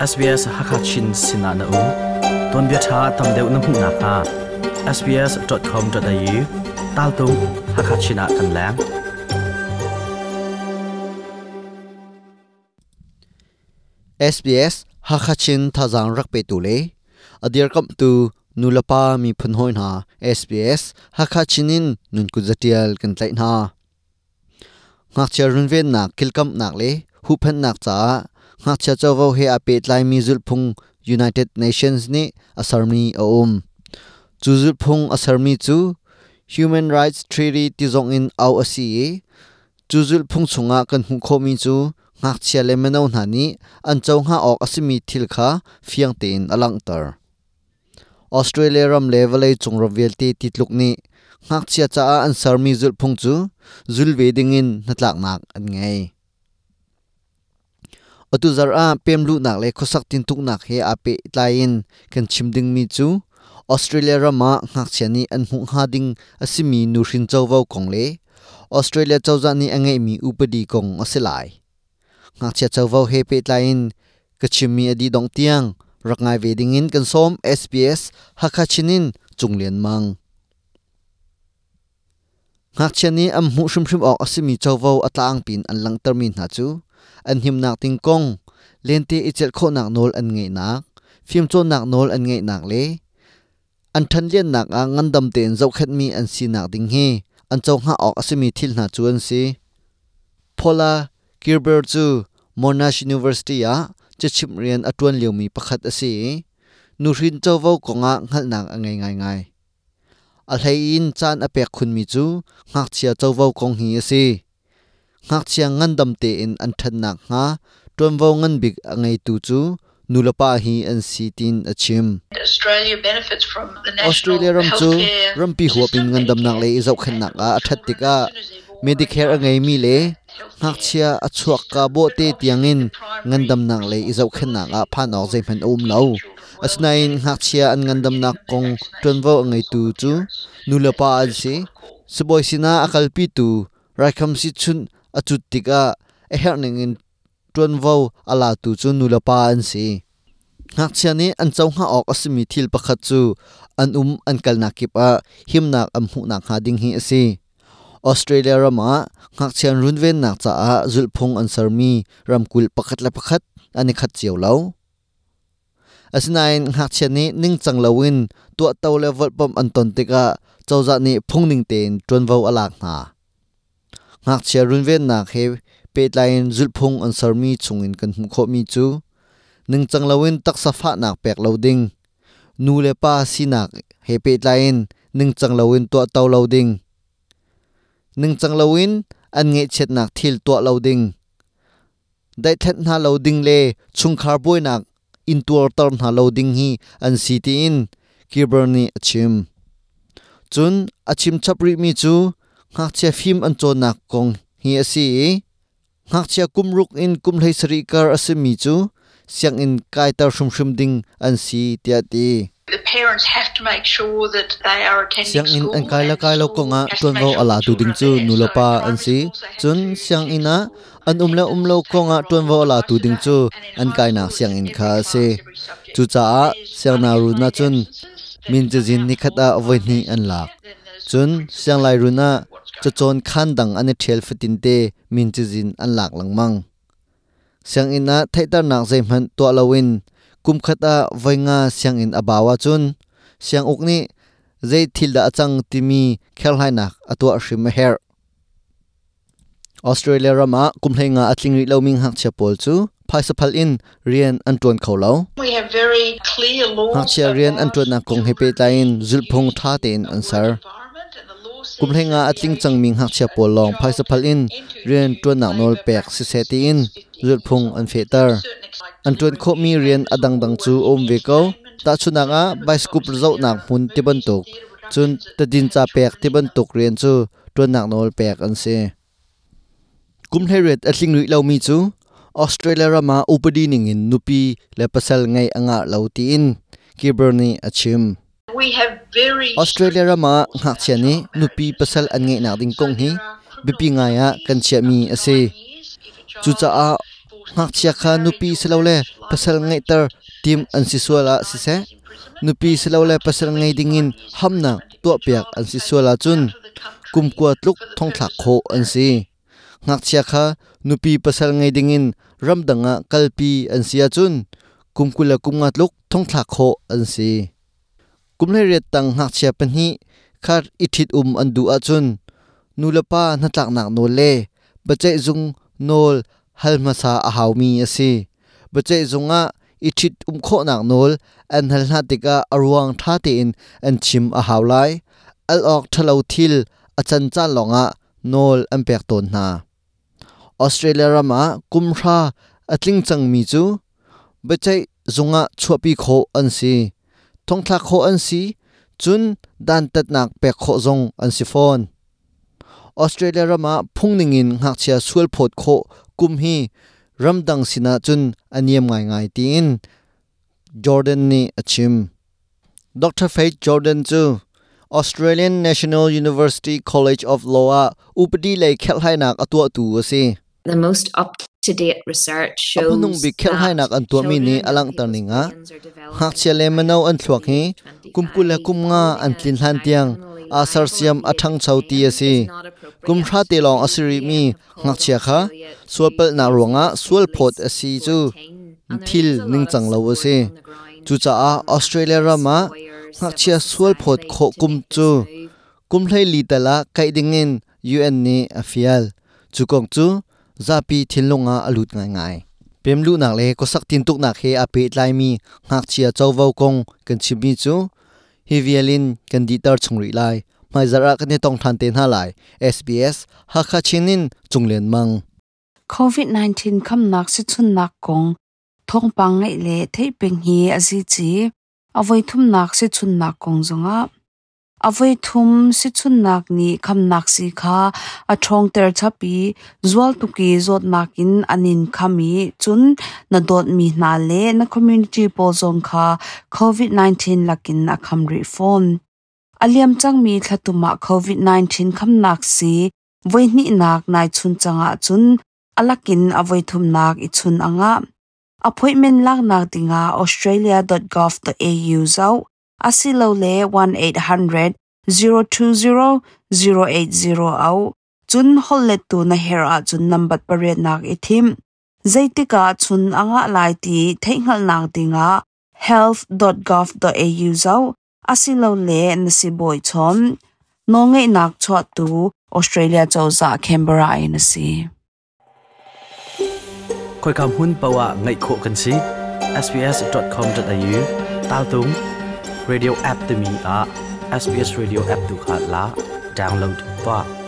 SBS Hakachin Sinana U. Ton bia tha tam deuh na hmu na kha sbs.com.au tal tu Hakachina kan lang. SBS Hakachin thazang rak pe tu le. Adir kam tu nulapa mi phun hoi na. SBS Hakachinin nun ku zatial kan tlai na. Ngak cha run ven nak kilkam nak le. Hu phan nak cha ngak cha chawo he ape tlai mi zul phung United Nations ni asarmi a chu zul phung asarmi chu Human Rights Treaty ti zong in au asi e. chu zul phung chunga kan hu kho mi chu ngak chia le meno na ni an chau nga ok asimi thil kha fiang tein alang tar. Australia ram level ei chung rovial te titluk ni ngak chia cha an sarmi zul phung chu zul veding in natlak nak an ngai atu zar a pem lu nak le khosak tin tuk nak he ape tlain kan chimding mi chu. Australia rama ngak chiani an hu ha ding asimi nu hrin chawwa kong le. Australia chawza ni angai mi upadi kong aselai ngak chia chawwa he pe tlain kachimi adi dong tiang. Rakngai veding in kan som SBS hakachinin chunglen mang. Ngak chiani am mu shrim shrim ok asimi chawwa atlang pin an lang termin ha chu an him nak ting kong. Lente ichel kho nak nol an ngei phim chon nak nol an ngei nak le. An than lian nak a ngan dam ten zau khat mi an si nak ding he. An chau ha ok asimi thil na chu si. Phola kirber chu monash university a chachim rian atwan liu mi pakhat ase nu rin chau vo konga ngal nak angai ngai ngai. A mi ngak chia ngan dam te in an than nak nga. Ton vo ngan big angai tu chu. Nulapa hi an si tin achim Australia ram chu. rampi huapin ngan dam nak le izau khan nak a. Tika Medicare angai mi le. Ngak chia achuak ka bo te tiangin ngan dam nak le izau khan nak a. Phan ok zai man um lo asnain ngak chia an ngan dam nak kong ton vo angai tu chu. Nulapa al si. Suboi sina akal pi tu. Raikam si chun achut tika a her ningin tuan vo ala tu chu nulapa an si. Ngak chiani an chau nga ok asimi thil pakhat chu an um an kal na kip a himnak am hu nak ha ding hi ase Australia rama ngak chian runven nak cha a zulphung an sarmi ramkul pakhat la pakhat ani khat chiaw lo asinain ngak chiani ning chang lawin to tau level pam an ton tika chawza ni phungning ten tuan vo alak na ngak chia runven nak he petlain zulphung an sarmi chungin kan hmu kho mi chu. Ning changlawin taksa pha nak pek loading nu le pa sinak he petlain ning changlawin to taw loading ning changlawin an nge chet nak thil to loading dai that na loading le chungkhar boy nak in tur tar na loading hi an city in. Kiberni achim chun achim chapri mi chu ngak che phim an chon nak kong. Hi asi ngak chia kumruk in kumhlei sari kar asimi chu siang in kai tar shum shum ding an si tia ti. Siang in an kai la kai lo ko nga tuan vo ala tu ding chu nulopa an si. chun siang ina an umla umlo ko nga tuan vo ala tu ding chu an kai na siang in kha se chu cha siang na ru na chun min che jin ni khata voi ni an lak chun siang lai ru na cho chon khan dang ani thel fitin te min che jin an lak lang mang. Siang ina thaitar nak zai man to lawin kum khata vainga siang in abawa chun. Siang ukni zai thil da achang timi khel hai nak atwa shrim her. Australia rama kumhlenga atling ri loming hak chapol chu phaisapal in rian antuan kholo We have very clear laws hak rian antuan na kong hepe tain zulphung tha ten ansar kumhlenga atling changming hak chia pol long phaisapal in. Rian tuan nak nol pek si seti in. Zulphung an fetar antuan kho mi rian adang dang chu om ve ko ta chunanga baiskup zau nak mun tiban tuk. Chun tadin cha pek tiban tuk rian chu tuan nak nol pek an se. Kumhleret atling ri lo mi chu. Australia rama upadi ningin nupi le pasal ngai anga lauti in. Kiberni achim Australia rama ngak chiani nupi pasal an ngai nak ding kong hi bipi nga ya kan chia mi ase chu cha a ngak chia kha nupi selole pasal ngai ter tim an si suala si se nupi selole pasal ngai dingin hamna to piak an si suala chun. kumkwa tluk thong thak kho an si ngak chia kha nupi pasal ngai dingin ramdanga kalpi an sia chun. Kumkula kumnga tluk thong thak kho an si kumle ret tang ngak chia pan hi khar ithit um an du a chun nulapa na tlak nak no le bachai zung nol halmasa a hawmi ase bachai zunga ithit um kho nak nol an hal na tika arwang tha te in an chim a hawlai al ok thalo thil a chan chan longa nol an pek ton na australia rama kumra atling chang mi chu bachai zunga chuapi kho an si ทงทลักโคอันซีจุนดันตัดนักเปกโคจงอันซิฟอนออสเตรเลียรามาพุ่งนิ่งินหักเชียสวลพดโคกุมฮีรัมดังสินาจุนอันเยียมง่ายง่ายตีนจอร์แดนนี่อชิมดรเฟย์จอร์แดนจู Australian National University College of Law อุปดีเลยเค่ไหนักอตัวตัวสิ the most up to date research shows apunung bi khel hai nak an to mi ni alang tar ninga hak chele manau an thluak hi kumpula kumnga an tlin hlan tiang asar siam athang chauti ase kumhra te long asiri mi ngak chia kha sualpal na ronga sual phot asi chu thil ning chang lo ase chu cha a australia rama ngak chia sual phot kho kum chu kum hlai li tala kai dingin un ni afial chu kong chu zapi thilunga alut ngai ngai. Pemlu nak le ko sak tin tuk nak he ape tlai mi, ngak chia chowo kong kan chimi chu. Hi vialin kan di tar chungri lai mai zara kan tong than te ha lai sbs ha kha chinin chunglen mang. Covid 19 kham nak si chun nak kong, thong pang ngai le thei peng hi azi chi. Avoi thum nak si chun nak kong zonga. Avoi thum si chun nak ni kham nak si kha a thong ter chapi zwal tu ki zot nakin anin khami chun na dot mi na le na community pol zong kha covid 19 lakin a kham ri phone aliam chang mi thatuma covid 19 kham nak si voi ni nak nai chun changa chun alakin avoi thum nak i chun anga appointment lak nak dinga australia.gov.au zau asilo le 1800 020 080 au. Chun hollet tu na her a chun number pare nak ithim zaitika chun anga lai ti theingal nak dinga health.gov.au zau asilo le nasiboi chom nongai nak chwa tu australia chawza canberra in si khoi kam hun pawa ngai kho kan si sbs.com.au tal tung radio app te me a sbs radio app tu kha la download pa